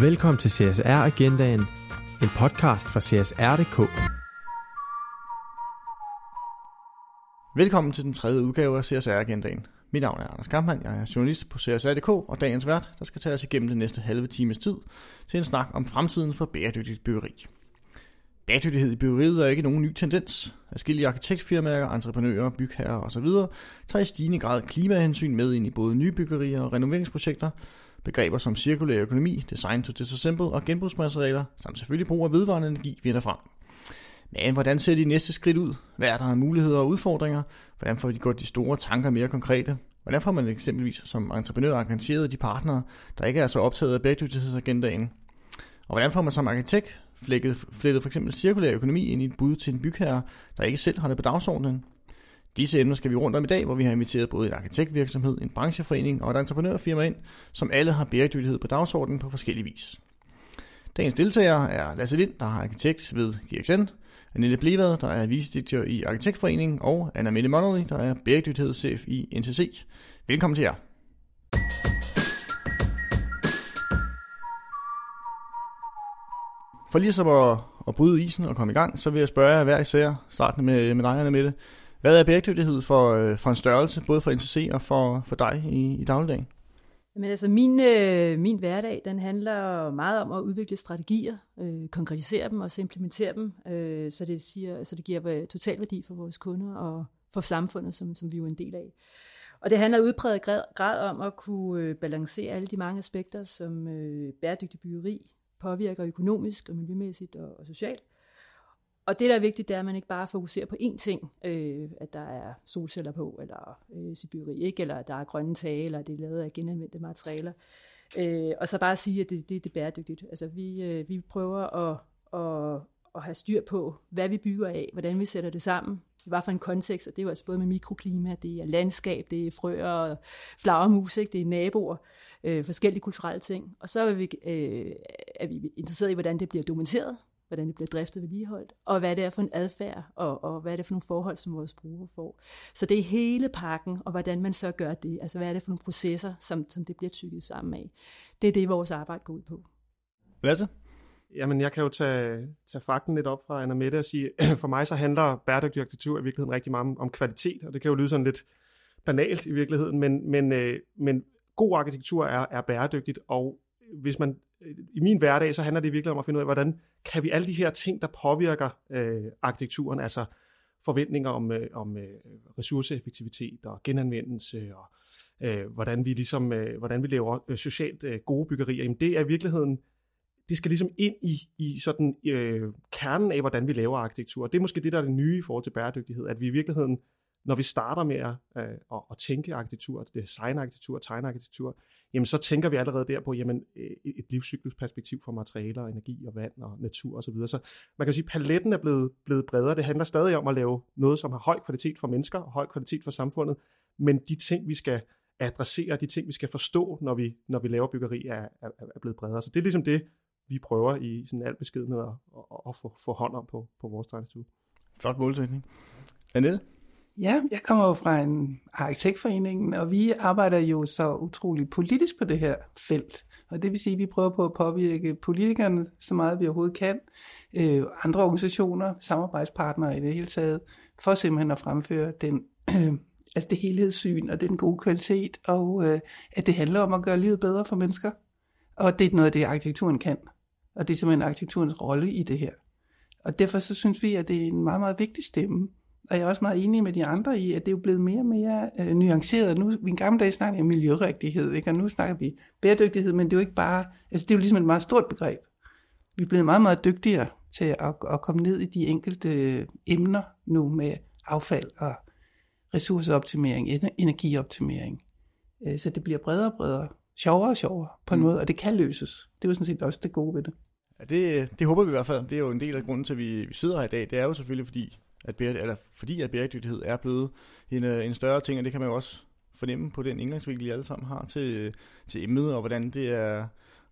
Velkommen til CSR Agendaen, en podcast fra CSR.dk. Velkommen til den tredje udgave af CSR Agendaen. Mit navn er Anders Kampmann, jeg er journalist på CSR.dk og dagens vært, der skal tage os igennem den næste halve times tid til en snak om fremtiden for bæredygtigt byggeri. Bæredygtighed i byggeriet er ikke nogen ny tendens. Forskellige arkitektfirmaer, entreprenører, bygherrer osv. tager i stigende grad klimahensyn med ind i både nye byggerier og renoveringsprojekter, Begreber som cirkulær økonomi, design to disassemble og genbrugsmaterialer, samt selvfølgelig brug af vedvarende energi vinder frem. Men hvordan ser de næste skridt ud? Hvad er der af muligheder og udfordringer? Hvordan får de gjort de store tanker mere konkrete? Hvordan får man eksempelvis som entreprenør engageret de partnere, der ikke er så optaget af bæredygtighedsagendaen? Og hvordan får man som arkitekt flettet, flettet for eksempel cirkulær økonomi ind i et bud til en bygherre, der ikke selv har det på dagsordenen? Disse emner skal vi rundt om i dag, hvor vi har inviteret både en arkitektvirksomhed, en brancheforening og et entreprenørfirma ind, som alle har bæredygtighed på dagsordenen på forskellige vis. Dagens deltagere er Lasse Lind, der er arkitekt ved GXN, Annette Blevad, der er vicedirektør i Arkitektforeningen, og Anna Mette Monnerly, der er bæredygtighedschef i NTC. Velkommen til jer. For lige så at, at bryde isen og komme i gang, så vil jeg spørge jer hver især, startende med, med dig, Anna Mette. Hvad er bæredygtighed for, øh, for en størrelse, både for NCC og for, for dig i, i dagligdagen? Jamen altså, min, øh, min hverdag, den handler meget om at udvikle strategier, øh, konkretisere dem og så implementere dem, øh, så, det siger, så det giver øh, total værdi for vores kunder og for samfundet, som, som vi er en del af. Og det handler udpræget grad, grad om at kunne øh, balancere alle de mange aspekter, som øh, bæredygtig byggeri påvirker økonomisk og miljømæssigt og, og socialt. Og det, der er vigtigt, det er, at man ikke bare fokuserer på én ting, øh, at der er solceller på, eller øh, byggeri, ikke? eller at der er grønne tage, eller at det er lavet af genanvendte materialer. Øh, og så bare sige, at det, det, det er bæredygtigt. Altså, vi, øh, vi prøver at, at, at have styr på, hvad vi bygger af, hvordan vi sætter det sammen, hvad for en kontekst, og det er jo altså både med mikroklima, det er landskab, det er frøer og flagermus, ikke? det er naboer, øh, forskellige kulturelle ting. Og så er vi, øh, er vi interesseret i, hvordan det bliver dokumenteret, hvordan det bliver driftet vedligeholdt, og hvad det er for en adfærd, og, og hvad er det for nogle forhold, som vores brugere får. Så det er hele pakken, og hvordan man så gør det. Altså hvad er det for nogle processer, som, som det bliver tykket sammen af. Det er det, vores arbejde går ud på. Lasse? Jamen, jeg kan jo tage, tage fakten lidt op fra Anna Mette og sige, for mig så handler bæredygtig arkitektur i virkeligheden rigtig meget om, om kvalitet, og det kan jo lyde sådan lidt banalt i virkeligheden, men, men, øh, men god arkitektur er, er bæredygtigt, og hvis man i min hverdag, så handler det virkelig om at finde ud af, hvordan kan vi alle de her ting, der påvirker øh, arkitekturen, altså forventninger om, øh, om øh, ressourceeffektivitet og genanvendelse og øh, hvordan vi ligesom, øh, hvordan vi laver øh, socialt øh, gode byggerier, jamen det er i virkeligheden, det skal ligesom ind i, i sådan øh, kernen af, hvordan vi laver arkitektur. Det er måske det, der er det nye i forhold til bæredygtighed, at vi i virkeligheden når vi starter med at, øh, at, at tænke arkitektur, design arkitektur, tegne arkitektur, jamen så tænker vi allerede der på jamen, øh, et livscyklusperspektiv for materialer, energi og vand og natur osv. Så, videre. så man kan sige, at paletten er blevet, blevet bredere. Det handler stadig om at lave noget, som har høj kvalitet for mennesker og høj kvalitet for samfundet, men de ting, vi skal adressere, de ting, vi skal forstå, når vi, når vi laver byggeri, er, er, er blevet bredere. Så det er ligesom det, vi prøver i sådan al beskedenhed at, at, at få, få hånd om på, på vores tegnetur. Flot målsætning. Annette? Ja, jeg kommer jo fra en arkitektforening, og vi arbejder jo så utroligt politisk på det her felt. Og det vil sige, at vi prøver på at påvirke politikerne så meget vi overhovedet kan, øh, andre organisationer, samarbejdspartnere i det hele taget, for simpelthen at fremføre den, øh, at altså det helhedssyn og den gode kvalitet, og øh, at det handler om at gøre livet bedre for mennesker. Og det er noget af det, arkitekturen kan. Og det er simpelthen arkitekturens rolle i det her. Og derfor så synes vi, at det er en meget, meget vigtig stemme og jeg er også meget enig med de andre i, at det er jo blevet mere og mere øh, nuanceret. Nu, i en gamle dag snakkede om miljørigtighed, ikke? og nu snakker vi bæredygtighed, men det er jo ikke bare, altså det er jo ligesom et meget stort begreb. Vi er blevet meget, meget dygtigere til at, at komme ned i de enkelte emner nu med affald og ressourceoptimering, energioptimering. Øh, så det bliver bredere og bredere, sjovere og sjovere på en mm. måde, og det kan løses. Det er jo sådan set også det gode ved det. Ja, det, det håber vi i hvert fald. Det er jo en del af grunden til, at vi, vi sidder her i dag. Det er jo selvfølgelig, fordi at bære, eller fordi at bæredygtighed er blevet en, øh, en større ting, og det kan man jo også fornemme på den indgangsvinkel, I alle sammen har til, øh, til emnet, og hvordan det er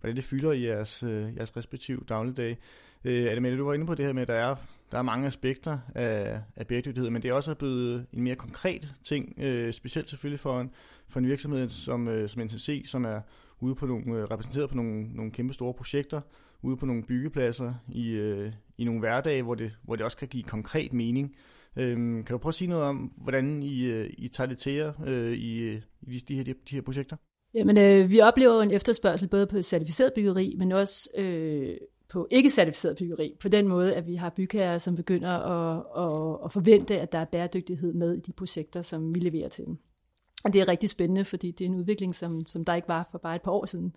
hvordan det fylder i jeres, øh, jeres respektive dagligdag. Øh, Ademette, du var inde på det her med, at der er, der er mange aspekter af, af bæredygtighed, men det er også blevet en mere konkret ting, øh, specielt selvfølgelig for en, for en virksomhed som, øh, som NCC, som er ude på nogle, øh, repræsenteret på nogle, nogle kæmpe store projekter, ude på nogle byggepladser i, øh, i nogle hverdage, hvor det, hvor det også kan give konkret mening. Øhm, kan du prøve at sige noget om, hvordan I, øh, I tager det til jer øh, i, øh, i de, her, de her projekter? Jamen, øh, vi oplever en efterspørgsel både på certificeret byggeri, men også øh, på ikke-certificeret byggeri. På den måde, at vi har bygherrer, som begynder at, at, at forvente, at der er bæredygtighed med i de projekter, som vi leverer til dem. Og det er rigtig spændende, fordi det er en udvikling, som, som der ikke var for bare et par år siden.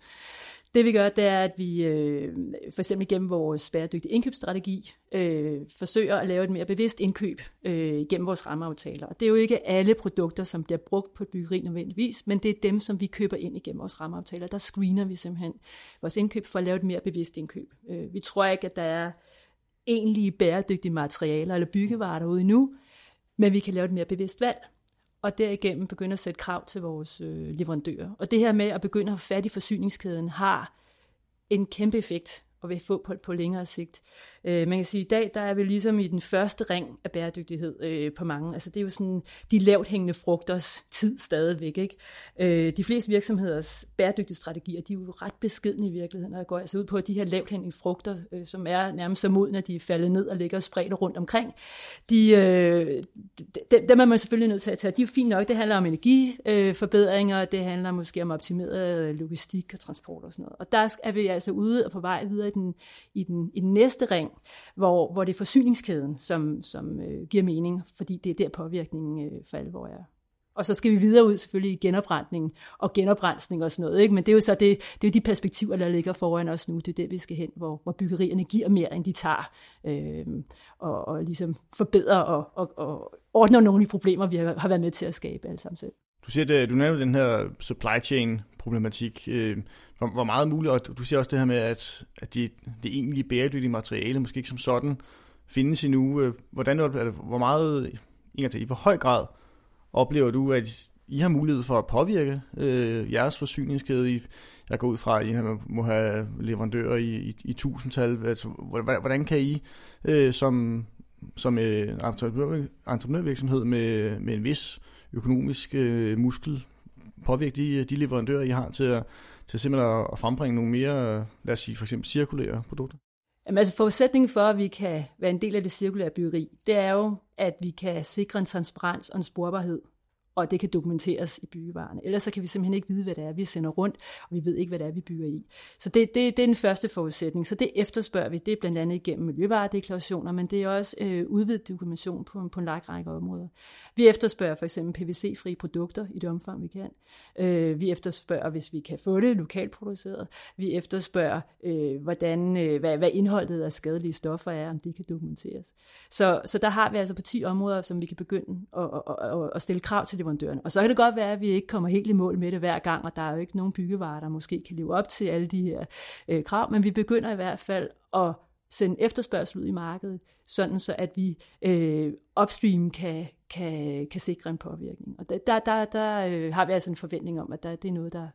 Det vi gør, det er, at vi øh, for eksempel gennem vores bæredygtige indkøbsstrategi øh, forsøger at lave et mere bevidst indkøb øh, gennem vores rammeaftaler. Og det er jo ikke alle produkter, som bliver brugt på et byggeri nødvendigvis, men det er dem, som vi køber ind igennem vores rammeaftaler. Der screener vi simpelthen vores indkøb for at lave et mere bevidst indkøb. Øh, vi tror ikke, at der er egentlige bæredygtige materialer eller byggevarer derude nu, men vi kan lave et mere bevidst valg og derigennem begynde at sætte krav til vores øh, leverandører. Og det her med at begynde at have fat i forsyningskæden har en kæmpe effekt og vil få på, på længere sigt. Øh, man kan sige, at i dag der er vi ligesom i den første ring af bæredygtighed øh, på mange. Altså det er jo sådan de lavt hængende frugters tid stadigvæk. Ikke? Øh, de fleste virksomheders bæredygtighedsstrategier, de er jo ret beskedne i virkeligheden, og går altså ud på, at de her lavt hængende frugter, øh, som er nærmest så modne, at de er faldet ned og ligger spredt rundt omkring, de, øh, dem, dem er man selvfølgelig nødt til at tage. De er jo fint nok. Det handler om energiforbedringer, øh, det handler måske om optimeret logistik og transport og sådan noget. Og der er vi altså ude og på vej videre i den, i den, i den næste ring, hvor, hvor det er forsyningskæden, som, som øh, giver mening, fordi det er der påvirkningen øh, for alvor er. Og så skal vi videre ud selvfølgelig i genopretning og genoprensning og sådan noget. Ikke? Men det er jo så det, det er jo de perspektiver, der ligger foran os nu. Det er det, vi skal hen, hvor, hvor byggerierne giver mere, end de tager. Øh, og, og ligesom forbedrer og, og, og ordner nogle af de problemer, vi har, har været med til at skabe alle sammen selv. Du siger, at øh, du nævner den her supply chain problematik. Øh, hvor, hvor meget muligt, og du siger også det her med, at, at det, det egentlige bæredygtige materiale måske ikke som sådan findes endnu. Øh, hvordan, hvordan, hvor meget, til, i hvor høj grad oplever du, at I har mulighed for at påvirke øh, jeres forsyningskæde? I, jeg går ud fra, at I må have leverandører i, i, i tusindtal. Altså, hvordan kan I øh, som, som øh, entreprenørvirksomhed med, med en vis økonomisk øh, muskel påvirke de, de leverandører, I har til at, til simpelthen at frembringe nogle mere, lad os sige for eksempel cirkulære produkter? Jamen, altså forudsætningen for, at vi kan være en del af det cirkulære byggeri, det er jo, at vi kan sikre en transparens og en sporbarhed og det kan dokumenteres i byggevarerne. Ellers så kan vi simpelthen ikke vide, hvad det er, vi sender rundt, og vi ved ikke, hvad det er, vi bygger i. Så det, det, det er den første forudsætning. Så det efterspørger vi. Det er blandt andet igennem miljøvaredeklarationer, men det er også øh, udvidet dokumentation på, på en lang række områder. Vi efterspørger for eksempel PVC-frie produkter i det omfang, vi kan. Øh, vi efterspørger, hvis vi kan få det lokalt produceret. Vi efterspørger, øh, hvordan, øh, hvad, hvad indholdet af skadelige stoffer er, om det kan dokumenteres. Så, så der har vi altså på 10 områder, som vi kan begynde at, at, at, at stille krav til leverandøren. Og så kan det godt være, at vi ikke kommer helt i mål med det hver gang, og der er jo ikke nogen byggevarer, der måske kan leve op til alle de her øh, krav, men vi begynder i hvert fald at sende efterspørgsel ud i markedet, sådan så at vi øh, upstream kan, kan, kan sikre en påvirkning. Og der, der, der, der øh, har vi altså en forventning om, at der, det er noget, der,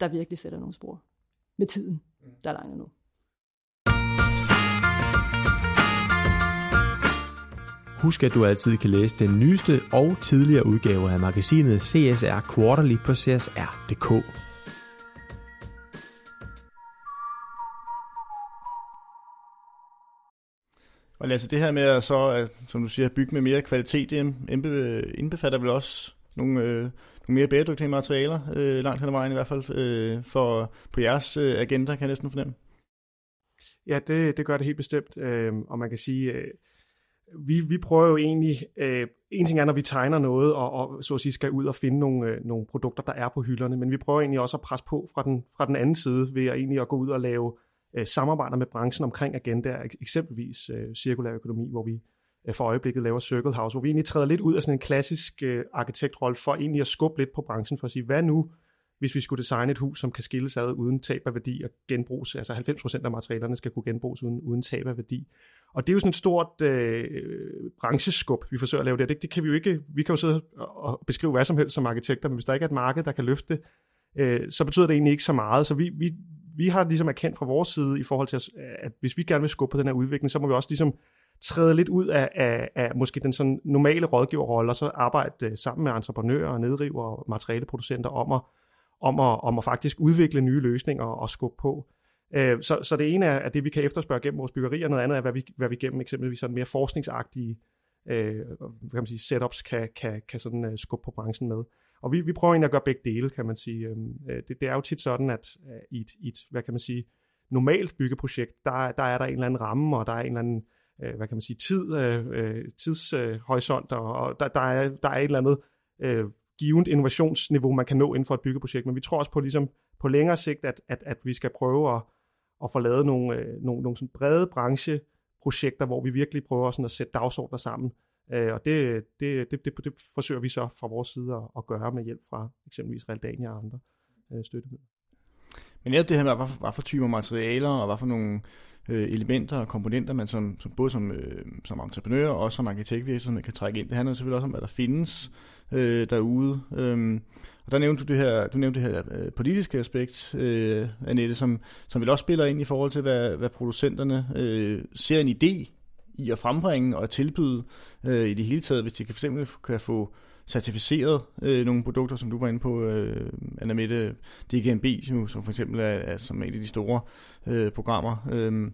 der virkelig sætter nogle spor med tiden, der er langt nu. Husk, at du altid kan læse den nyeste og tidligere udgave af magasinet CSR Quarterly på csr.dk. Og altså det her med at så, at, som du siger, bygge med mere kvalitet, det indbefatter vel også nogle, øh, nogle mere bæredygtige materialer, øh, langt hen ad vejen i hvert fald, øh, for, på jeres øh, agenda, kan jeg næsten fornemme. Ja, det, det gør det helt bestemt, øh, og man kan sige, øh, vi, vi prøver jo egentlig, øh, en ting er, når vi tegner noget, og, og så at sige skal ud og finde nogle, øh, nogle produkter, der er på hylderne, men vi prøver egentlig også at presse på fra den, fra den anden side, ved at egentlig at gå ud og lave øh, samarbejder med branchen omkring agendaer, eksempelvis øh, cirkulær økonomi, hvor vi øh, for øjeblikket laver Circle House, hvor vi egentlig træder lidt ud af sådan en klassisk øh, arkitektrolle for egentlig at skubbe lidt på branchen for at sige, hvad nu, hvis vi skulle designe et hus, som kan skilles ad uden tab af værdi og genbruges, altså 90% af materialerne skal kunne genbruges uden, uden tab af værdi. Og det er jo sådan et stort øh, brancheskub, vi forsøger at lave det. det. Det kan vi jo ikke, vi kan jo sidde og beskrive hvad som helst som arkitekter, men hvis der ikke er et marked, der kan løfte det, øh, så betyder det egentlig ikke så meget. Så vi, vi, vi har ligesom erkendt fra vores side i forhold til, at, at hvis vi gerne vil skubbe på den her udvikling, så må vi også ligesom træde lidt ud af, af, af måske den sådan normale rådgiverrolle, og så arbejde øh, sammen med entreprenører og nedriver og materialeproducenter om at om at, om at faktisk udvikle nye løsninger og skubbe på. Øh, så, så det ene er, at det, vi kan efterspørge gennem vores byggerier, noget andet er, hvad vi, hvad vi gennem eksempelvis sådan mere forskningsagtige øh, hvad kan man sige, setups kan, kan, kan sådan, øh, skubbe på branchen med. Og vi, vi prøver egentlig at gøre begge dele, kan man sige. Øhm, øh, det, det er jo tit sådan, at øh, i, et, i et, hvad kan man sige, normalt byggeprojekt, der, der er der en eller anden ramme, og der er en eller anden, øh, hvad kan man sige, tid, øh, øh tidshorisont, øh, og, og der, der, er, der er et eller andet øh, givet innovationsniveau, man kan nå inden for et byggeprojekt. Men vi tror også på, ligesom, på længere sigt, at, at, at vi skal prøve at, og få lavet nogle, øh, nogle, nogle sådan brede brancheprojekter, hvor vi virkelig prøver sådan at sætte dagsordner sammen, Øh, og det, det, det, det, det forsøger vi så fra vores side at, at gøre med hjælp fra eksempelvis Realdania og andre øh, støttemidler. Men netop det her med, hvad for, hvad for typer materialer og hvad for nogle øh, elementer og komponenter, man som, som både som, øh, som entreprenør og også som arkitektvirksomhed kan trække ind. Det handler selvfølgelig også om, hvad der findes øh, derude. Øhm, og der nævnte du det her, du nævnte det her øh, politiske aspekt, øh, Annette, som, som vil også spiller ind i forhold til, hvad, hvad producenterne øh, ser en idé i at frembringe og tilbyde øh, i det hele taget, hvis de kan, for eksempel kan få certificeret øh, nogle produkter, som du var inde på, øh, Anna Mette, DGNB, som, som for eksempel er, er som et af de store øh, programmer. Øh,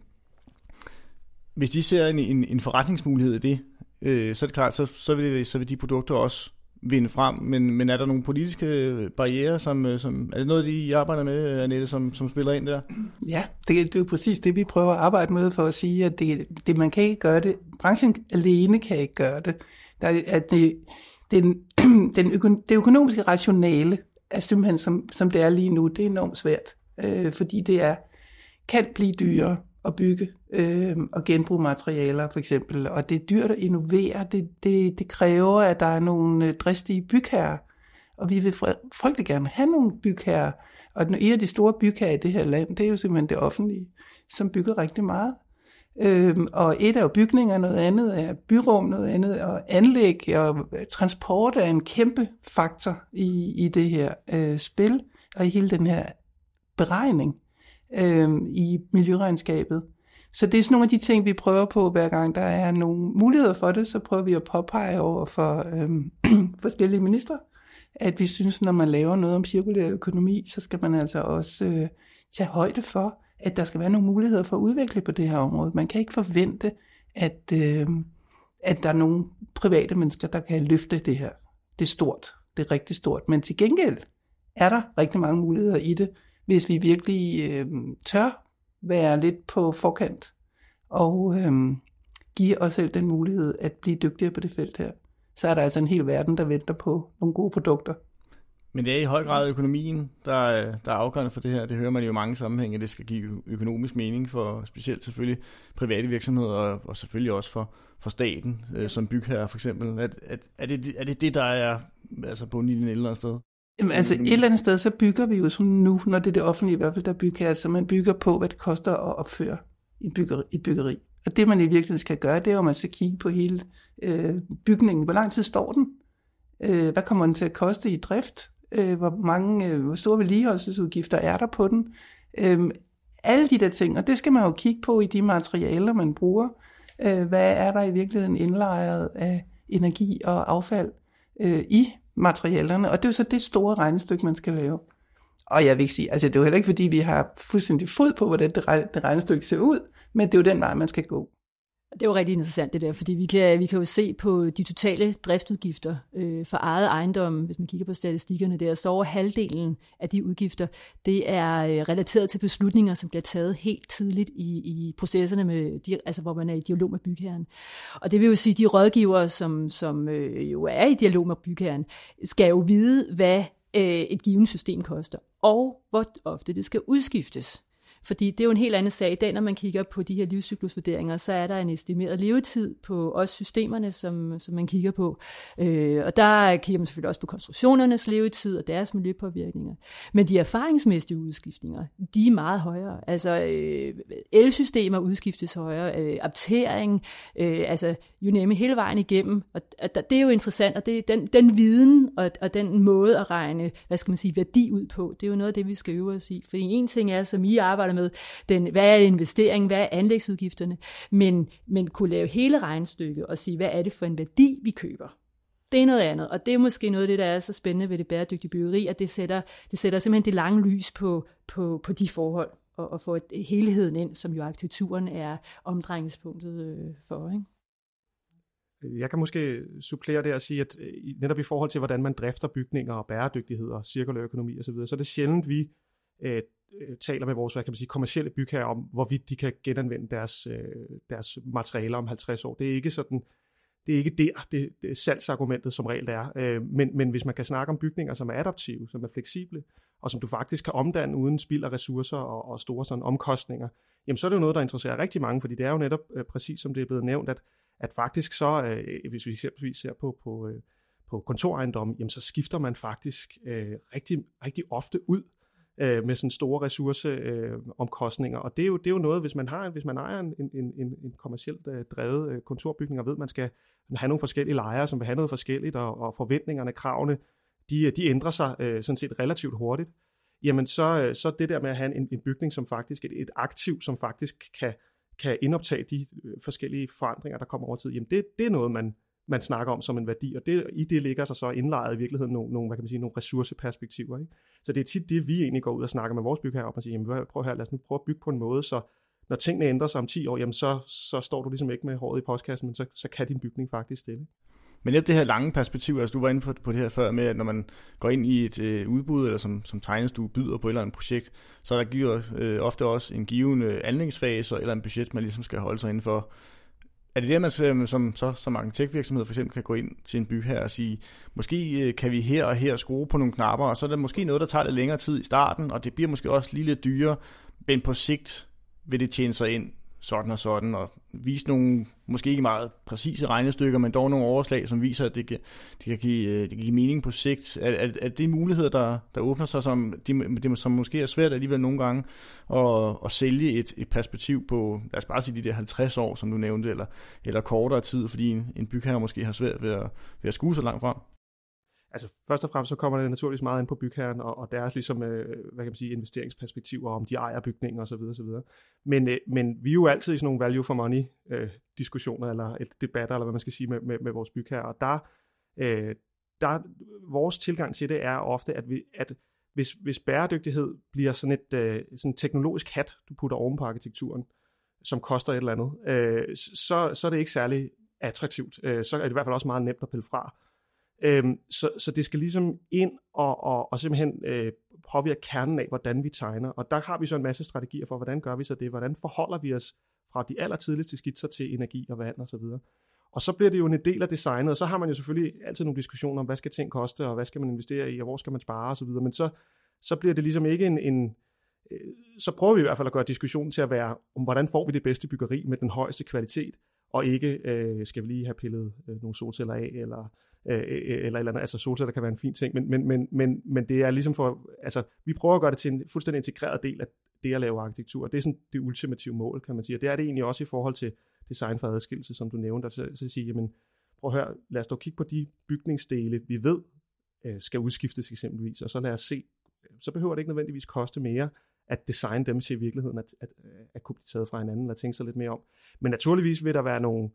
hvis de ser en, en, en forretningsmulighed i det, øh, så er det klart, så, så, vil det, så vil de produkter også vinde frem, men, men er der nogle politiske barriere, som, øh, som, er det noget, de I arbejder med, Annette, som, som spiller ind der? Ja, det, det er jo præcis det, vi prøver at arbejde med for at sige, at det, det man kan ikke gøre det, branchen alene kan ikke gøre det. Der, at det, den, den øko, det økonomiske rationale er simpelthen, som, som det er lige nu, det er enormt svært, øh, fordi det er kan blive dyrere at bygge øh, og genbruge materialer for eksempel. Og det er dyrt at innovere. Det, det, det kræver, at der er nogle øh, dristige bygherrer. Og vi vil frygtelig gerne have nogle bygherrer. Og en af de store bygherrer i det her land, det er jo simpelthen det offentlige, som bygger rigtig meget. Øhm, og et er jo bygninger, noget andet er byrum, noget andet og anlæg, og transport er en kæmpe faktor i, i det her øh, spil, og i hele den her beregning øh, i miljøregnskabet. Så det er sådan nogle af de ting, vi prøver på, hver gang der er nogle muligheder for det, så prøver vi at påpege over for øh, forskellige ministre, at vi synes, når man laver noget om cirkulær økonomi, så skal man altså også øh, tage højde for, at der skal være nogle muligheder for at udvikle på det her område. Man kan ikke forvente, at, øh, at der er nogle private mennesker, der kan løfte det her. Det er stort. Det er rigtig stort. Men til gengæld er der rigtig mange muligheder i det, hvis vi virkelig øh, tør være lidt på forkant og øh, give os selv den mulighed at blive dygtigere på det felt her, så er der altså en hel verden, der venter på nogle gode produkter. Men det er i høj grad økonomien, der, der er afgørende for det her. Det hører man jo i mange sammenhænge, det skal give økonomisk mening for specielt selvfølgelig private virksomheder, og, og selvfølgelig også for, for staten, øh, som bygherre for eksempel. Er, er, er, det, er det det, der er altså på en eller andet sted? Jamen, altså et eller andet sted, så bygger vi jo som nu, når det er det offentlige i hvert fald, der bygger, altså man bygger på, hvad det koster at opføre et byggeri. Et byggeri. Og det man i virkeligheden skal gøre, det er, at man skal kigge på hele øh, bygningen. Hvor lang tid står den? Øh, hvad kommer den til at koste i drift? Øh, hvor mange, øh, hvor store vedligeholdelsesudgifter er der på den? Øh, alle de der ting, og det skal man jo kigge på i de materialer, man bruger. Øh, hvad er der i virkeligheden indlejret af energi og affald øh, i materialerne, og det er jo så det store regnestykke, man skal lave. Og jeg vil ikke sige, altså det er jo heller ikke fordi, vi har fuldstændig fod på, hvordan det regnestykke ser ud, men det er jo den vej, man skal gå. Det er jo rigtig interessant det der, fordi vi kan, vi kan jo se på de totale driftudgifter øh, for eget ejendom, hvis man kigger på statistikkerne der, så over halvdelen af de udgifter, det er øh, relateret til beslutninger, som bliver taget helt tidligt i, i processerne, med, de, altså hvor man er i dialog med bygherren. Og det vil jo sige, at de rådgivere, som, som øh, jo er i dialog med bygherren, skal jo vide, hvad øh, et givet system koster, og hvor ofte det skal udskiftes. Fordi det er jo en helt anden sag. I dag, når man kigger på de her livscyklusvurderinger, så er der en estimeret levetid på også systemerne, som, som man kigger på. Øh, og der kigger man selvfølgelig også på konstruktionernes levetid og deres miljøpåvirkninger. Men de erfaringsmæssige udskiftninger, de er meget højere. Altså øh, elsystemer udskiftes højere, øh, aptering, øh, altså you name hele vejen igennem. Og, og det er jo interessant, og det er den, den viden og, og den måde at regne, hvad skal man sige, værdi ud på, det er jo noget af det, vi skal øve os i. For en ting er, som I arbejder med, den, hvad er investeringen, hvad er anlægsudgifterne, men, men kunne lave hele regnstykket og sige, hvad er det for en værdi, vi køber. det er noget andet, og det er måske noget af det, der er så spændende ved det bæredygtige byggeri, at det sætter, det sætter simpelthen det lange lys på, på, på de forhold, og, og få et, helheden ind, som jo arkitekturen er omdrejningspunktet øh, for. Ikke? Jeg kan måske supplere det og sige, at øh, netop i forhold til, hvordan man drifter bygninger og bæredygtighed og cirkulær økonomi osv., så, så er det sjældent, vi øh, Øh, taler med vores hvad kan man sige, kommersielle bygherrer om, hvorvidt de kan genanvende deres, øh, deres materialer om 50 år. Det er ikke sådan, det er ikke der, det, det salgsargumentet som regel er. Øh, men, men hvis man kan snakke om bygninger, som er adaptive, som er fleksible, og som du faktisk kan omdanne uden spild af ressourcer og, og store sådan omkostninger, jamen så er det jo noget, der interesserer rigtig mange, fordi det er jo netop øh, præcis som det er blevet nævnt, at, at faktisk så, øh, hvis vi eksempelvis ser på, på, øh, på kontorejendommen, jamen så skifter man faktisk øh, rigtig, rigtig ofte ud øh, med sådan store ressourceomkostninger. Øh, og det er, jo, det er jo noget, hvis man har hvis man ejer en, en, en, en kommercielt øh, drevet øh, kontorbygning, og ved, at man skal have nogle forskellige lejere, som vil have noget forskelligt, og, og forventningerne, kravene, de, øh, de ændrer sig øh, sådan set relativt hurtigt, jamen så, øh, så det der med at have en, en bygning, som faktisk, et, et aktiv, som faktisk kan, kan indoptage de øh, forskellige forandringer, der kommer over tid, jamen det, det er noget, man, man snakker om som en værdi, og det, i det ligger sig så indlejret i virkeligheden nogle, nogle, hvad kan man sige, nogle ressourceperspektiver. Ikke? Så det er tit det, vi egentlig går ud og snakker med vores bygherre om og siger, jamen, prøv her, lad os nu prøve at bygge på en måde, så når tingene ændrer sig om 10 år, jamen så, så står du ligesom ikke med håret i postkassen, men så, så kan din bygning faktisk stille. Men netop det her lange perspektiv, altså du var inde på, på det her før med, at når man går ind i et øh, udbud, eller som, som tegnestue byder på et eller andet projekt, så er der giver øh, ofte også en givende øh, anlægsfase eller en budget, man ligesom skal holde sig inden for. Er det det, man som, så, som arkitektvirksomhed for eksempel kan gå ind til en by her og sige, måske øh, kan vi her og her skrue på nogle knapper, og så er der måske noget, der tager lidt længere tid i starten, og det bliver måske også lige lidt dyrere, men på sigt vil det tjene sig ind sådan og sådan, og vise nogle, måske ikke meget præcise regnestykker, men dog nogle overslag, som viser, at det kan, det kan, give, øh, det kan give mening på sigt. Er, er, er det muligheder, der, der åbner sig, som, de, det, som måske er svært alligevel nogle gange, at, at sælge et, et perspektiv på, lad os bare sige de der 50 år, som du nævnte, eller, eller kortere tid, fordi en, en bygherre måske har svært ved at, ved at skue så langt frem? Altså først og fremmest så kommer det naturligvis meget ind på bygherren og, og deres ligesom, øh, hvad kan man sige, investeringsperspektiver, om de ejer bygninger osv. osv. Men, øh, men vi er jo altid i sådan nogle value for money øh, diskussioner, eller et debatter, eller hvad man skal sige, med, med, med vores bygherrer. Og der, øh, der, vores tilgang til det er ofte, at, vi, at hvis, hvis bæredygtighed bliver sådan et øh, sådan teknologisk hat, du putter oven på arkitekturen, som koster et eller andet, øh, så, så er det ikke særlig attraktivt. Øh, så er det i hvert fald også meget nemt at pille fra. Øhm, så, så det skal ligesom ind og, og, og simpelthen øh, påvirke kernen af, hvordan vi tegner. Og der har vi så en masse strategier for, hvordan gør vi så det? Hvordan forholder vi os fra de allertidligste skitser til energi og vand osv. Og, og så bliver det jo en del af designet, og så har man jo selvfølgelig altid nogle diskussioner om, hvad skal ting koste, og hvad skal man investere i, og hvor skal man spare osv. Men så, så bliver det ligesom ikke en, en øh, så prøver vi i hvert fald at gøre diskussionen til at være, om hvordan får vi det bedste byggeri med den højeste kvalitet, og ikke øh, skal vi lige have pillet øh, nogle solceller af, eller øh, øh, øh eller eller andet. Altså solceller kan være en fin ting, men, men, men, men, men det er ligesom for, altså vi prøver at gøre det til en fuldstændig integreret del af det at lave arkitektur. Det er sådan det ultimative mål, kan man sige. Og det er det egentlig også i forhold til design for adskillelse, som du nævnte. Altså, så, så sige, jamen, prøv at høre, lad os dog kigge på de bygningsdele, vi ved øh, skal udskiftes eksempelvis, og så lad os se, så behøver det ikke nødvendigvis koste mere, at designe dem til i virkeligheden at, at, øh, at kunne blive taget fra hinanden, eller tænke sig lidt mere om. Men naturligvis vil der være nogle,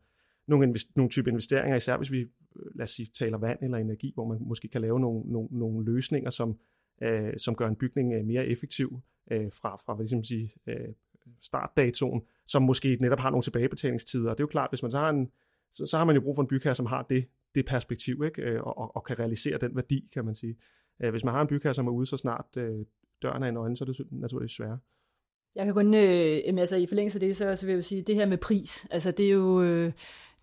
nogle, invest, nogle type investeringer, især hvis vi, øh, lad os sige, taler vand eller energi, hvor man måske kan lave nogle, nogle, nogle løsninger, som, øh, som gør en bygning øh, mere effektiv øh, fra, fra hvad ligesom sige, øh, startdatoen, som måske netop har nogle tilbagebetalingstider. Og det er jo klart, hvis man så har en, så, så har man jo brug for en bygherre, som har det, det perspektiv, ikke? Og, og, og kan realisere den værdi, kan man sige. Hvis man har en bygherre, som er ude så snart øh, døren er en øjne, så er det naturligvis sværere. Jeg kan kun, øh, altså i forlængelse af det, så, så vil jeg jo sige, det her med pris, altså det er jo, øh,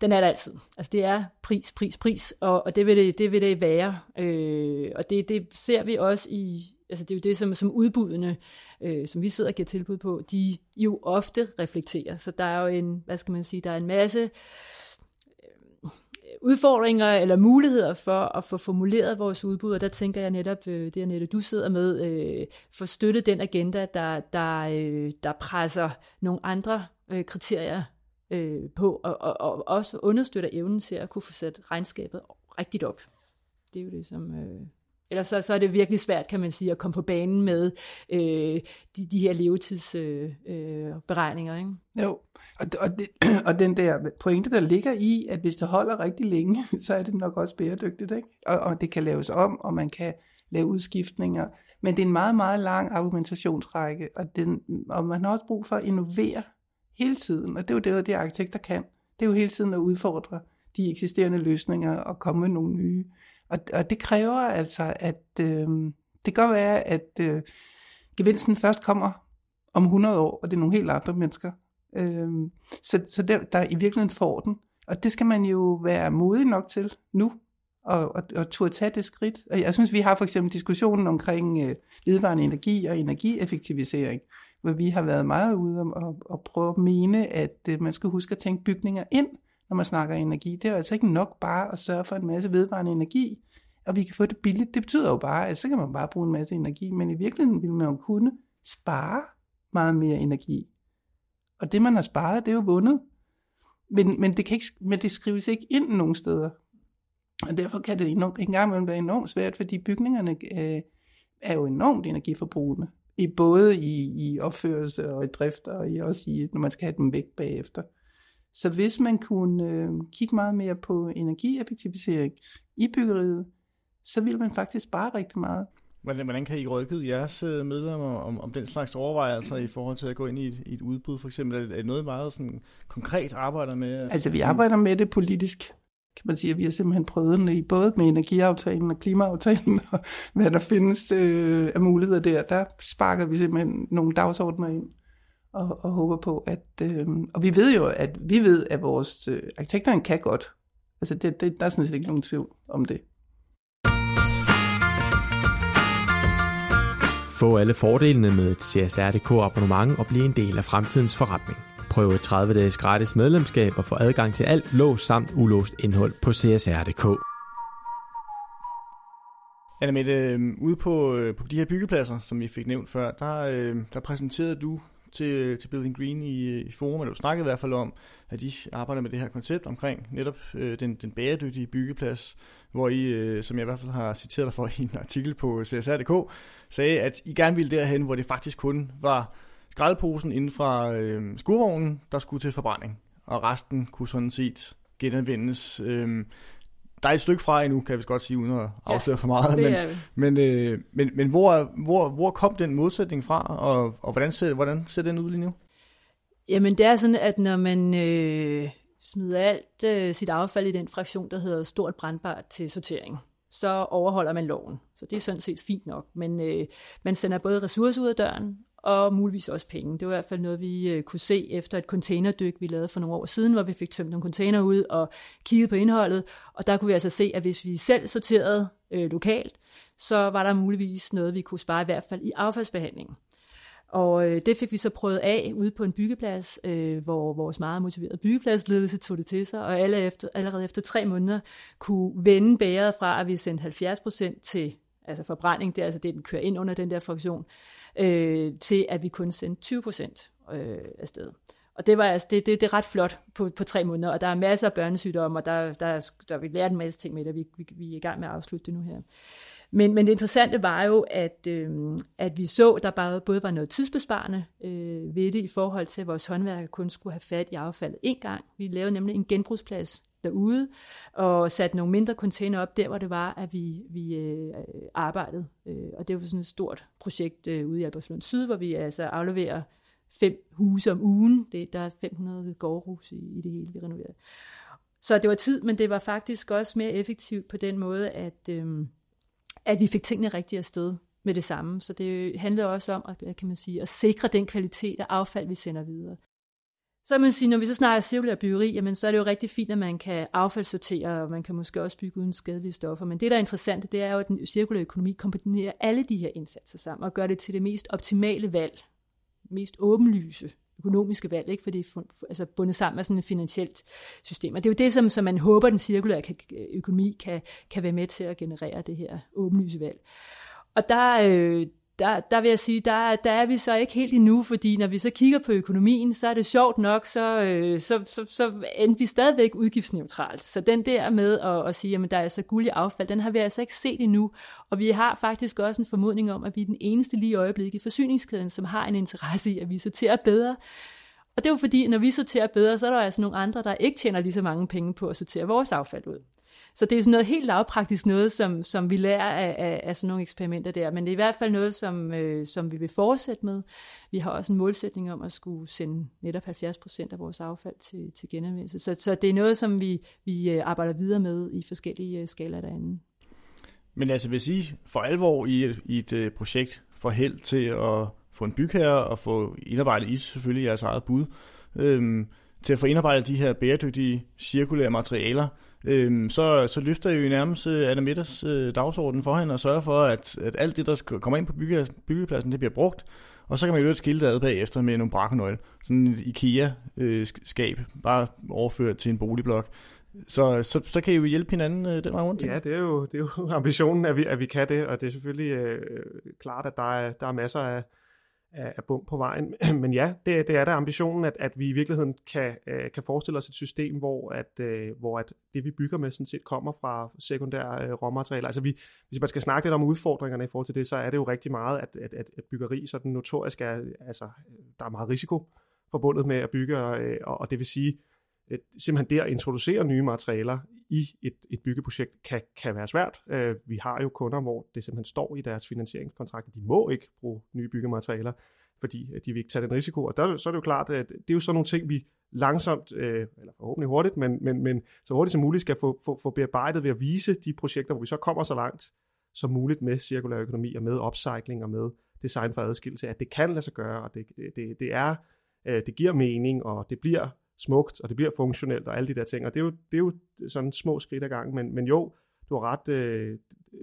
den er der altid. Altså det er pris, pris, pris, og, og det, vil det, det vil det være. Øh, og det, det ser vi også i, altså det er jo det, som, som udbudene, øh, som vi sidder og giver tilbud på, de jo ofte reflekterer. Så der er jo en, hvad skal man sige, der er en masse øh, udfordringer eller muligheder for at få formuleret vores udbud, og der tænker jeg netop, øh, det er netop du sidder med, øh, for støtte den agenda, der, der, øh, der presser nogle andre øh, kriterier øh, på, og, og, og også understøtter evnen til at kunne få sat regnskabet rigtigt op. Det er jo det, som, øh, Ellers så, så er det virkelig svært, kan man sige, at komme på banen med øh, de, de her levetidsberegninger. Øh, øh, ikke? Jo, og, og, det, og den der pointe, der ligger i, at hvis det holder rigtig længe, så er det nok også bæredygtigt. Ikke? Og, og det kan laves om, og man kan lave udskiftninger. Men det er en meget, meget lang argumentationsrække, og, den, og man har også brug for at innovere hele tiden. Og det er jo det, det arkitekter kan. Det er jo hele tiden at udfordre de eksisterende løsninger og komme med nogle nye. Og, og det kræver altså, at øh, det kan være, at øh, gevinsten først kommer om 100 år, og det er nogle helt andre mennesker. Øh, så så der, der i virkeligheden får den. Og det skal man jo være modig nok til nu, og, og, og turde tage det skridt. Og jeg synes, vi har for eksempel diskussionen omkring øh, vedvarende energi og energieffektivisering, hvor vi har været meget ude om at, at prøve at mene, at øh, man skal huske at tænke bygninger ind, når man snakker energi. Det er altså ikke nok bare at sørge for en masse vedvarende energi, og vi kan få det billigt. Det betyder jo bare, at så kan man bare bruge en masse energi, men i virkeligheden vil man jo kunne spare meget mere energi. Og det, man har sparet, det er jo vundet. Men, men, det, kan ikke, men det skrives ikke ind nogen steder. Og derfor kan det enormt, en gang imellem være enormt svært, fordi bygningerne øh, er jo enormt energiforbrugende. I både i, i opførelse og i drift, og i også i, når man skal have dem væk bagefter. Så hvis man kunne øh, kigge meget mere på energieffektivisering i byggeriet, så vil man faktisk spare rigtig meget. Hvordan, hvordan kan I rykke jeres øh, medlemmer om, om den slags overvejelser i forhold til at gå ind i et, i et udbud for eksempel? Er det noget meget sådan konkret arbejder med? Altså vi arbejder med det politisk kan man sige, vi har simpelthen prøvet den i både med energiaftalen og klimaaftalen, og hvad der findes øh, af muligheder der. Der sparker vi simpelthen nogle dagsordner ind og, og håber på, at... Øh, og vi ved jo, at vi ved, at vores øh, arkitekterne kan godt. Altså, det, det, der er sådan set ikke nogen tvivl om det. Få alle fordelene med et CSRDK abonnement og blive en del af fremtidens forretning. Prøv et 30 dages gratis medlemskab og få adgang til alt låst samt ulåst indhold på csr.dk. Anna Mette, øh, ude på, øh, på de her byggepladser, som vi fik nævnt før, der, øh, der præsenterede du til, til Building Green i, i forum, eller du snakkede i hvert fald om, at de arbejder med det her koncept omkring netop øh, den, den bæredygtige byggeplads, hvor I, øh, som jeg i hvert fald har citeret dig for i en artikel på csr.dk, sagde, at I gerne ville derhen, hvor det faktisk kun var skraldposen inden fra øh, skurvognen, der skulle til forbrænding, og resten kunne sådan set genanvendes. Øh, der er et stykke fra endnu, kan vi godt sige, uden at afsløre ja, for meget. Men, men, øh, men, men hvor, hvor, hvor kom den modsætning fra, og, og hvordan, ser, hvordan ser den ud lige nu? Jamen det er sådan, at når man øh, smider alt øh, sit affald i den fraktion, der hedder stort brandbart til sortering, så overholder man loven. Så det er sådan set fint nok. Men øh, man sender både ressourcer ud af døren, og muligvis også penge. Det var i hvert fald noget, vi øh, kunne se efter et containerdyk, vi lavede for nogle år siden, hvor vi fik tømt nogle container ud og kigget på indholdet. Og der kunne vi altså se, at hvis vi selv sorterede øh, lokalt, så var der muligvis noget, vi kunne spare i hvert fald i affaldsbehandlingen. Og øh, det fik vi så prøvet af ude på en byggeplads, øh, hvor vores meget motiverede byggepladsledelse tog det til sig, og alle efter, allerede efter tre måneder kunne vende bæret fra, at vi sendte 70% til altså forbrænding, det er altså det, den kører ind under den der fraktion, øh, til at vi kun sendte 20 procent øh, afsted. Og det var altså, det, det, det er ret flot på, på tre måneder, og der er masser af børnesygdomme, og der, der, der, vi lært en masse ting med det, vi, vi, vi er i gang med at afslutte det nu her. Men, men det interessante var jo, at, øh, at vi så, der bare, både var noget tidsbesparende øh, ved det i forhold til, at vores håndværker kun skulle have fat i affaldet en gang. Vi lavede nemlig en genbrugsplads derude, og satte nogle mindre container op der, hvor det var, at vi, vi øh, arbejdede. Øh, og det var sådan et stort projekt øh, ude i Albertslund Syd, hvor vi altså afleverer fem huse om ugen. Det, der er 500 gårdhus i, i det hele, vi renoverede. Så det var tid, men det var faktisk også mere effektivt på den måde, at, øh, at vi fik tingene rigtigt afsted med det samme. Så det handlede også om at, kan man sige, at sikre den kvalitet af affald, vi sender videre. Så man sige, når vi så snakker cirkulær byggeri, jamen, så er det jo rigtig fint, at man kan affaldssortere, og man kan måske også bygge uden skadelige stoffer. Men det, der er interessant, det er jo, at den cirkulære økonomi kombinerer alle de her indsatser sammen og gør det til det mest optimale valg, mest åbenlyse økonomiske valg, ikke? for det er altså bundet sammen med sådan et finansielt system. Og det er jo det, som, som man håber, den cirkulære økonomi kan, kan være med til at generere det her åbenlyse valg. Og der, øh, der, der vil jeg sige, der, der er vi så ikke helt endnu, fordi når vi så kigger på økonomien, så er det sjovt nok, så, øh, så, så, så endte vi stadigvæk udgiftsneutralt. Så den der med at, at sige, at der er altså guld i affald, den har vi altså ikke set endnu. Og vi har faktisk også en formodning om, at vi er den eneste lige i øjeblikket i forsyningskæden, som har en interesse i, at vi sorterer bedre. Og det er jo fordi, når vi sorterer bedre, så er der altså nogle andre, der ikke tjener lige så mange penge på at sortere vores affald ud. Så det er sådan noget helt lavpraktisk noget, som, som vi lærer af, af, af sådan nogle eksperimenter der. Men det er i hvert fald noget, som, øh, som vi vil fortsætte med. Vi har også en målsætning om at skulle sende netop 70 procent af vores affald til, til genanvendelse. Så, så det er noget, som vi, vi øh, arbejder videre med i forskellige øh, skalaer derinde. Men altså, hvis I for alvor i et, i et øh, projekt får held til at få en bygherre og få indarbejdet i selvfølgelig jeres eget bud, øhm, til at få indarbejdet de her bæredygtige cirkulære materialer, øhm, så, så løfter I jo nærmest øh, Anna Mitters øh, dagsorden for hende og sørger for, at, at alt det, der kommer ind på bygge, byggepladsen, det bliver brugt. Og så kan man jo et skilte ad bagefter med nogle brakkenøgle. Sådan et IKEA-skab, øh, bare overført til en boligblok. Så, så, så kan I jo hjælpe hinanden øh, den vej rundt. Ja, det er, jo, det er jo ambitionen, at vi, at vi kan det, og det er selvfølgelig øh, klart, at der er, der er masser af, af, af bump på vejen. Men ja, det, det er der ambitionen, at, at vi i virkeligheden kan, øh, kan forestille os et system, hvor, at, øh, hvor at det, vi bygger med, sådan set kommer fra sekundære øh, råmaterialer. Altså vi, hvis man skal snakke lidt om udfordringerne i forhold til det, så er det jo rigtig meget, at, at, at, at byggeri sådan notorisk er, altså der er meget risiko forbundet med at bygge, og, øh, og det vil sige, at simpelthen det at introducere nye materialer i et, et byggeprojekt kan, kan være svært. Øh, vi har jo kunder, hvor det simpelthen står i deres finansieringskontrakt, de må ikke bruge nye byggematerialer, fordi de vil ikke tage den risiko. Og der, så er det jo klart, at det er jo sådan nogle ting, vi langsomt, øh, eller forhåbentlig hurtigt, men, men, men så hurtigt som muligt skal få, få, få bearbejdet ved at vise de projekter, hvor vi så kommer så langt som muligt med cirkulær økonomi og med upcycling og med design for adskillelse, at det kan lade sig gøre, og det, det, det er, øh, det giver mening, og det bliver smukt, og det bliver funktionelt, og alle de der ting. Og det er jo, det er jo sådan små skridt ad gang, men, men jo, du har ret, øh,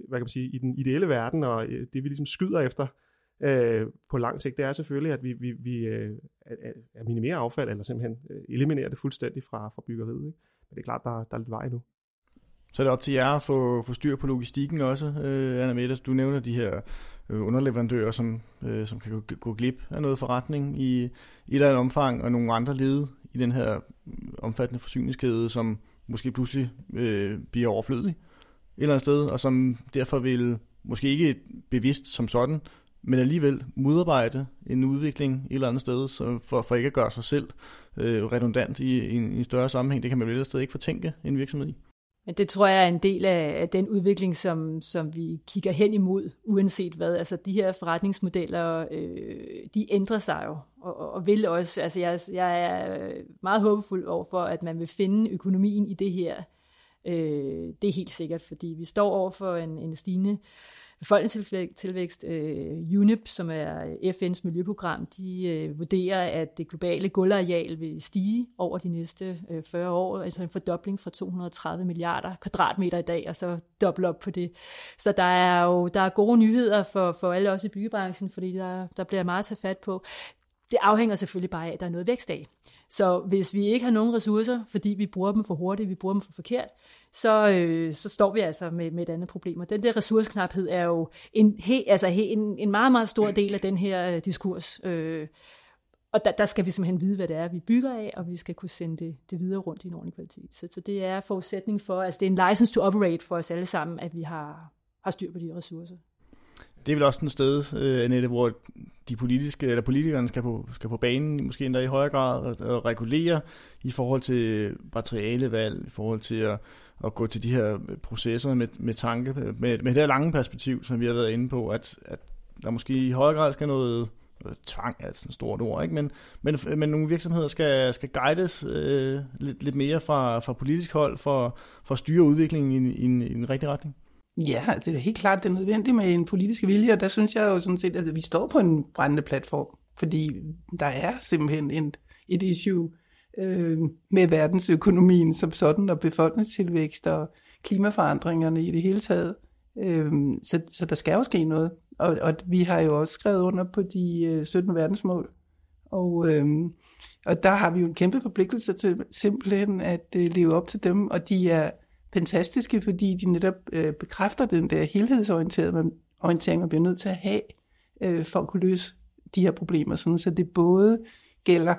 hvad kan man sige, i den ideelle verden, og øh, det vi ligesom skyder efter øh, på lang sigt, det er selvfølgelig, at vi, vi, vi øh, at minimere affald, eller simpelthen øh, eliminere det fuldstændig fra, fra byggeriet. Ikke? Men det er klart, der, der er lidt vej nu. Så er det op til jer at få, få styr på logistikken også, øh, Anna Mette. Du nævner de her øh, underleverandører, som, øh, som kan gå, gå glip af noget forretning i, i et eller andet omfang, og nogle andre led i den her omfattende forsyningskæde, som måske pludselig øh, bliver overflødig et eller andet sted, og som derfor vil måske ikke bevidst som sådan, men alligevel modarbejde en udvikling et eller andet sted, så for, for ikke at gøre sig selv øh, redundant i, i, en, i en større sammenhæng. Det kan man vel et sted ikke fortænke en virksomhed i. Men det tror jeg er en del af, den udvikling, som, som vi kigger hen imod, uanset hvad. Altså de her forretningsmodeller, øh, de ændrer sig jo, og, og vil også. Altså jeg, jeg er meget håbefuld over for, at man vil finde økonomien i det her. Øh, det er helt sikkert, fordi vi står over for en, en stigende øh, befolkningstilvækst, øh, UNEP, som er FN's miljøprogram, de øh, vurderer, at det globale gulvareal vil stige over de næste øh, 40 år, altså en fordobling fra 230 milliarder kvadratmeter i dag, og så dobbelt op på det. Så der er jo der er gode nyheder for, for alle os i byggebranchen, fordi der, der bliver meget at tage fat på. Det afhænger selvfølgelig bare af, at der er noget vækst af. Så hvis vi ikke har nogen ressourcer, fordi vi bruger dem for hurtigt, vi bruger dem for forkert, så, øh, så står vi altså med, med et andet problem. Og den der ressourceknaphed er jo en, he, altså he, en, en meget, meget stor del af den her øh, diskurs. Øh, og der, der skal vi simpelthen vide, hvad det er, vi bygger af, og vi skal kunne sende det, det videre rundt i en ordentlig kvalitet. Så, så det er forudsætning for, altså det er en license to operate for os alle sammen, at vi har, har styr på de ressourcer det er vel også et sted, uh, Annette, hvor de politiske, eller politikerne skal på, skal på banen, måske endda i højere grad, og, og regulere i forhold til materialevalg, i forhold til at, at gå til de her processer med, med tanke, med, med det her lange perspektiv, som vi har været inde på, at, at der måske i højere grad skal noget, tvang, er altså et stort ord, ikke? Men, men, men nogle virksomheder skal, skal guides øh, lidt, lidt mere fra, fra politisk hold for, for at styre udviklingen i, i, en, i en rigtig retning. Ja, det er helt klart, det er nødvendigt med en politisk vilje, og der synes jeg jo sådan set, at vi står på en brændende platform, fordi der er simpelthen et, et issue øh, med verdensøkonomien som sådan, og befolkningstilvækst og klimaforandringerne i det hele taget. Øh, så, så der skal jo ske noget, og, og vi har jo også skrevet under på de øh, 17 verdensmål, og, øh, og der har vi jo en kæmpe forpligtelse til simpelthen at øh, leve op til dem, og de er fantastiske, fordi de netop øh, bekræfter den der helhedsorienterede orientering, man bliver nødt til at have øh, for at kunne løse de her problemer, sådan, så det både gælder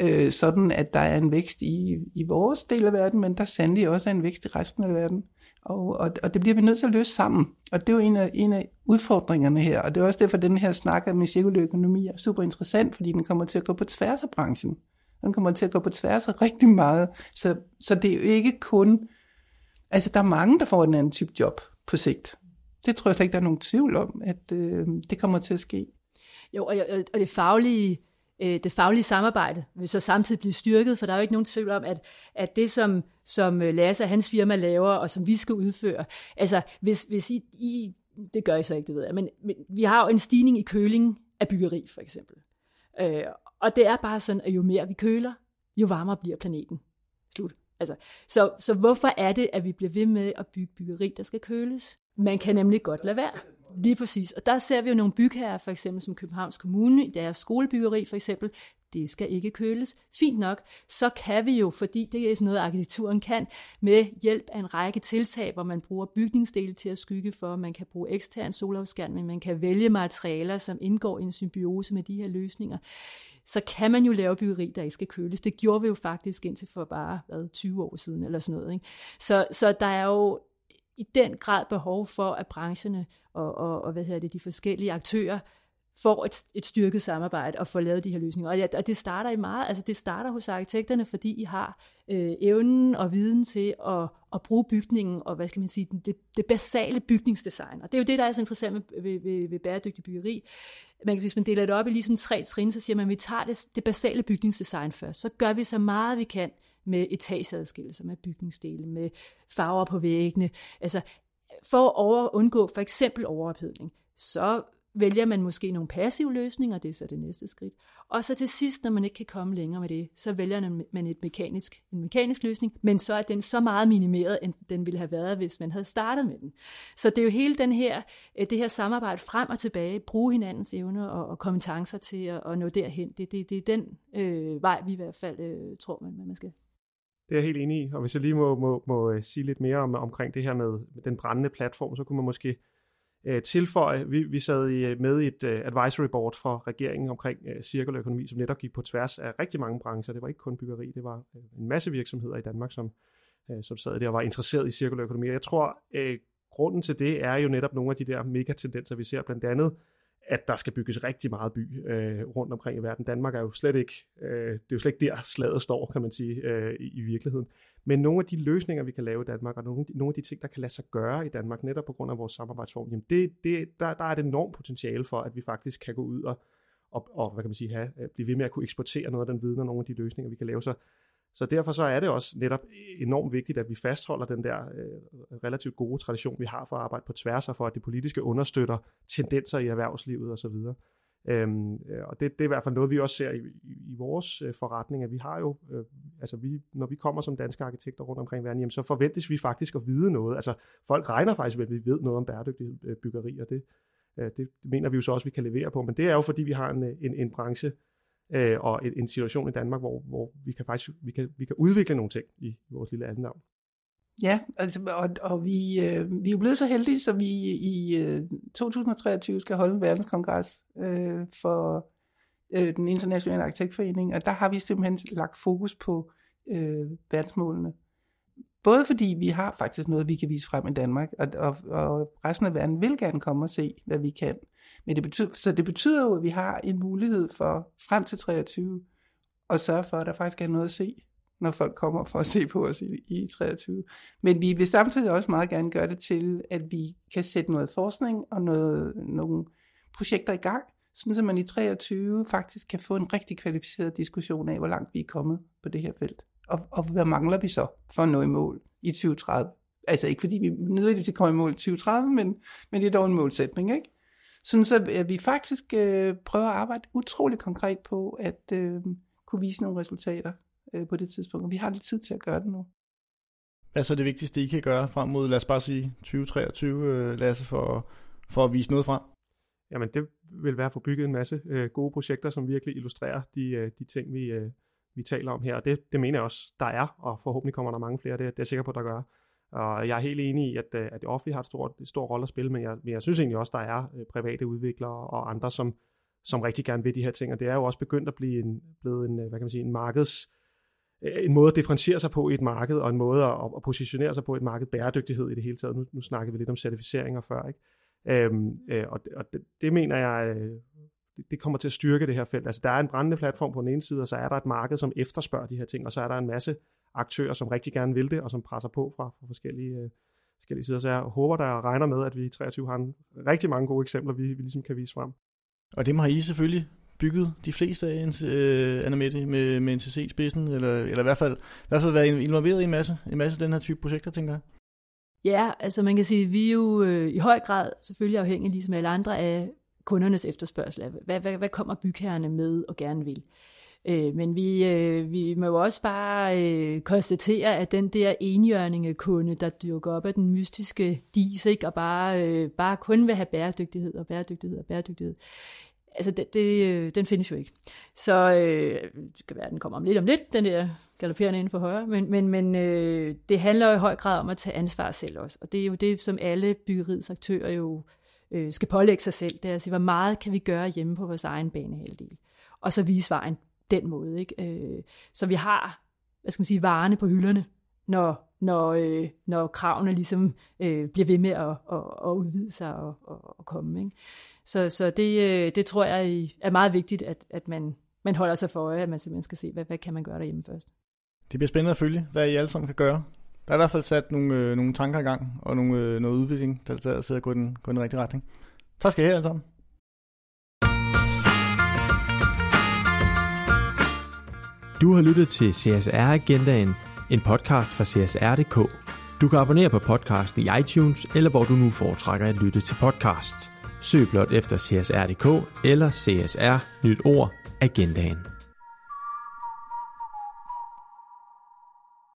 øh, sådan, at der er en vækst i, i vores del af verden, men der sandelig også er en vækst i resten af verden. Og, og, og det bliver vi nødt til at løse sammen. Og det er jo en af, en af udfordringerne her. Og det er også derfor, at den her snak om cirkulær økonomi er super interessant, fordi den kommer til at gå på tværs af branchen. Den kommer til at gå på tværs af rigtig meget. Så, så det er jo ikke kun... Altså, der er mange, der får en anden type job på sigt. Det tror jeg slet ikke, der er nogen tvivl om, at øh, det kommer til at ske. Jo, og, og det faglige øh, det faglige samarbejde vil så samtidig blive styrket, for der er jo ikke nogen tvivl om, at, at det, som, som øh, Lasse og hans firma laver, og som vi skal udføre, altså hvis, hvis I, I det gør I så ikke, det ved jeg, men, men vi har jo en stigning i køling af byggeri, for eksempel. Øh, og det er bare sådan, at jo mere vi køler, jo varmere bliver planeten. Slut. Altså, så, så hvorfor er det, at vi bliver ved med at bygge byggeri, der skal køles? Man kan nemlig godt lade være. Lige præcis. Og der ser vi jo nogle bygherrer, for eksempel som Københavns Kommune, i deres skolebyggeri for eksempel, det skal ikke køles. Fint nok, så kan vi jo, fordi det er sådan noget, arkitekturen kan, med hjælp af en række tiltag, hvor man bruger bygningsdele til at skygge for, man kan bruge ekstern solafskærmning, man kan vælge materialer, som indgår i en symbiose med de her løsninger så kan man jo lave byggeri, der ikke skal køles. Det gjorde vi jo faktisk indtil for bare hvad, 20 år siden eller sådan noget. Ikke? Så, så der er jo i den grad behov for, at brancherne og, og, og hvad hedder det, de forskellige aktører får et, et styrket samarbejde og får lavet de her løsninger. Og, ja, og det starter i meget, altså det starter hos arkitekterne, fordi I har øh, evnen og viden til at, at bruge bygningen og hvad skal man sige, det, det basale bygningsdesign. Og det er jo det, der er så interessant ved, ved, ved, ved bæredygtig byggeri. Man, hvis man deler det op i ligesom tre trin, så siger man, at vi tager det, det basale bygningsdesign først. Så gør vi så meget vi kan med etageadskillelser, med bygningsdele, med farver på væggene. Altså, for at over, undgå for eksempel overophedning, så vælger man måske nogle passive løsninger, det er så det næste skridt. Og så til sidst, når man ikke kan komme længere med det, så vælger man et mekanisk, en mekanisk løsning, men så er den så meget minimeret, end den ville have været, hvis man havde startet med den. Så det er jo hele den her, øh, det her samarbejde frem og tilbage, bruge hinandens evner og, og kompetencer til at, at nå derhen. Det, det, det er den øh, vej, vi i hvert fald øh, tror, man, man skal. Det er jeg helt enig i, og hvis jeg lige må, må, må øh, sige lidt mere om, omkring det her med den brændende platform, så kunne man måske øh, tilføje, vi, vi sad i, øh, med i et uh, advisory board for regeringen omkring øh, uh, cirkulær økonomi, som netop gik på tværs af rigtig mange brancher. Det var ikke kun byggeri, det var uh, en masse virksomheder i Danmark, som, uh, som sad der og var interesseret i cirkulær økonomi. Jeg tror, uh, grunden til det er jo netop nogle af de der megatendenser, vi ser blandt andet, at der skal bygges rigtig meget by øh, rundt omkring i verden. Danmark er jo slet ikke, øh, det er jo slet ikke der slaget står, kan man sige, øh, i, i virkeligheden. Men nogle af de løsninger, vi kan lave i Danmark, og nogle, nogle af de ting, der kan lade sig gøre i Danmark, netop på grund af vores samarbejdsform, jamen det, det, der, der er et enormt potentiale for, at vi faktisk kan gå ud og, og, og hvad kan man sige, have, øh, blive ved med at kunne eksportere noget af den viden og nogle af de løsninger, vi kan lave. Så, så derfor så er det også netop enormt vigtigt, at vi fastholder den der øh, relativt gode tradition, vi har for at arbejde på tværs, og for at det politiske understøtter tendenser i erhvervslivet osv. Øhm, øh, og det, det er i hvert fald noget, vi også ser i, i, i vores øh, forretning, at vi har jo, øh, altså vi, når vi kommer som danske arkitekter rundt omkring verden, jamen, så forventes vi faktisk at vide noget. Altså folk regner faktisk med, at vi ved noget om bæredygtig øh, byggeri, og det, øh, det mener vi jo så også, at vi kan levere på. Men det er jo, fordi vi har en, en, en branche øh, og en, en situation i Danmark, hvor, hvor vi kan faktisk vi kan, vi kan udvikle nogle ting i vores lille andendavn. Ja, altså, og, og vi, øh, vi er jo blevet så heldige, så vi i øh, 2023 skal holde en verdenskongres øh, for øh, den internationale arkitektforening, og der har vi simpelthen lagt fokus på øh, verdensmålene. Både fordi vi har faktisk noget, vi kan vise frem i Danmark, og, og, og resten af verden vil gerne komme og se, hvad vi kan. Men det betyder, så det betyder jo, at vi har en mulighed for frem til 23 at sørge for, at der faktisk er noget at se når folk kommer for at se på os i, i 23. Men vi vil samtidig også meget gerne gøre det til, at vi kan sætte noget forskning og noget, nogle projekter i gang, sådan så man i 23 faktisk kan få en rigtig kvalificeret diskussion af, hvor langt vi er kommet på det her felt. Og, og hvad mangler vi så for at nå i mål i 2030? Altså ikke fordi vi nødvendigvis kommer i mål i 2030, men, men det er dog en målsætning, ikke? Sådan så at vi faktisk øh, prøver at arbejde utrolig konkret på at øh, kunne vise nogle resultater øh, på det tidspunkt. Og vi har lidt tid til at gøre det nu. Hvad er så det vigtigste, I kan gøre frem mod, lad os bare sige 2023, øh, Lasse, for, for at vise noget frem? Jamen det vil være at få bygget en masse øh, gode projekter, som virkelig illustrerer de, øh, de ting, vi, øh, vi taler om her. Og det, det mener jeg også, der er, og forhåbentlig kommer der mange flere, det, det er jeg sikker på, der gør. Og jeg er helt enig i, at, øh, at det offentlige har et stort, et stort rolle at spille, men jeg, men jeg synes egentlig også, der er øh, private udviklere og andre, som, som rigtig gerne vil de her ting, og det er jo også begyndt at blive en, blevet en, hvad kan man sige, en markeds, Øh, en måde at differentiere sig på i et marked, og en måde at, at positionere sig på i et marked, bæredygtighed i det hele taget. Nu, nu snakkede vi lidt om certificeringer før, ikke? Øhm, øh, og og det, det mener jeg, øh, det kommer til at styrke det her felt. Altså der er en brændende platform på den ene side, og så er der et marked, som efterspørger de her ting, og så er der en masse aktører, som rigtig gerne vil det, og som presser på fra, fra forskellige, øh, forskellige sider. Så jeg håber, der regner med, at vi i 23 har en, rigtig mange gode eksempler, vi, vi ligesom kan vise frem. Og dem har I selvfølgelig bygget de fleste af øh, Anamette med, med NCC i spidsen, eller, eller i hvert fald, i hvert fald været involveret i en masse, en masse af den her type projekter, tænker jeg. Ja, altså man kan sige, at vi er jo øh, i høj grad selvfølgelig afhængige, ligesom alle andre, af kundernes efterspørgsel. Hvad, hvad, hvad kommer bygherrerne med og gerne vil? Øh, men vi, øh, vi må jo også bare øh, konstatere, at den der enhjørninge kunde, der dukker op af den mystiske dis, ikke, og bare, øh, bare kun vil have bæredygtighed og bæredygtighed og bæredygtighed, altså det, det, øh, den findes jo ikke. Så øh, det kan være, at den kommer om lidt om lidt, den der galopperende inden for højre, men, men, men øh, det handler jo i høj grad om at tage ansvar selv også, og det er jo det, som alle byggeriets aktører jo øh, skal pålægge sig selv, det er at sige, hvor meget kan vi gøre hjemme på vores egen banehalvdel, og så vise vejen den måde. Ikke? Øh, så vi har, hvad skal man sige, varerne på hylderne, når, når, øh, når kravene ligesom øh, bliver ved med at, at, at udvide sig og, og, og komme. Ikke? Så, så det, øh, det tror jeg er meget vigtigt, at, at man, man holder sig for øje, at man simpelthen skal se, hvad, hvad kan man gøre derhjemme først. Det bliver spændende at følge, hvad I alle sammen kan gøre. Der er i hvert fald sat nogle, øh, nogle tanker i gang, og nogle, øh, noget udvikling, der, der sidder og går i den, går i den rigtige retning. Tak skal I have alle sammen. Du har lyttet til CSR Agendaen, en podcast fra CSR.dk. Du kan abonnere på podcasten i iTunes, eller hvor du nu foretrækker at lytte til podcast. Søg blot efter CSR.dk eller CSR Nyt Ord Agendaen.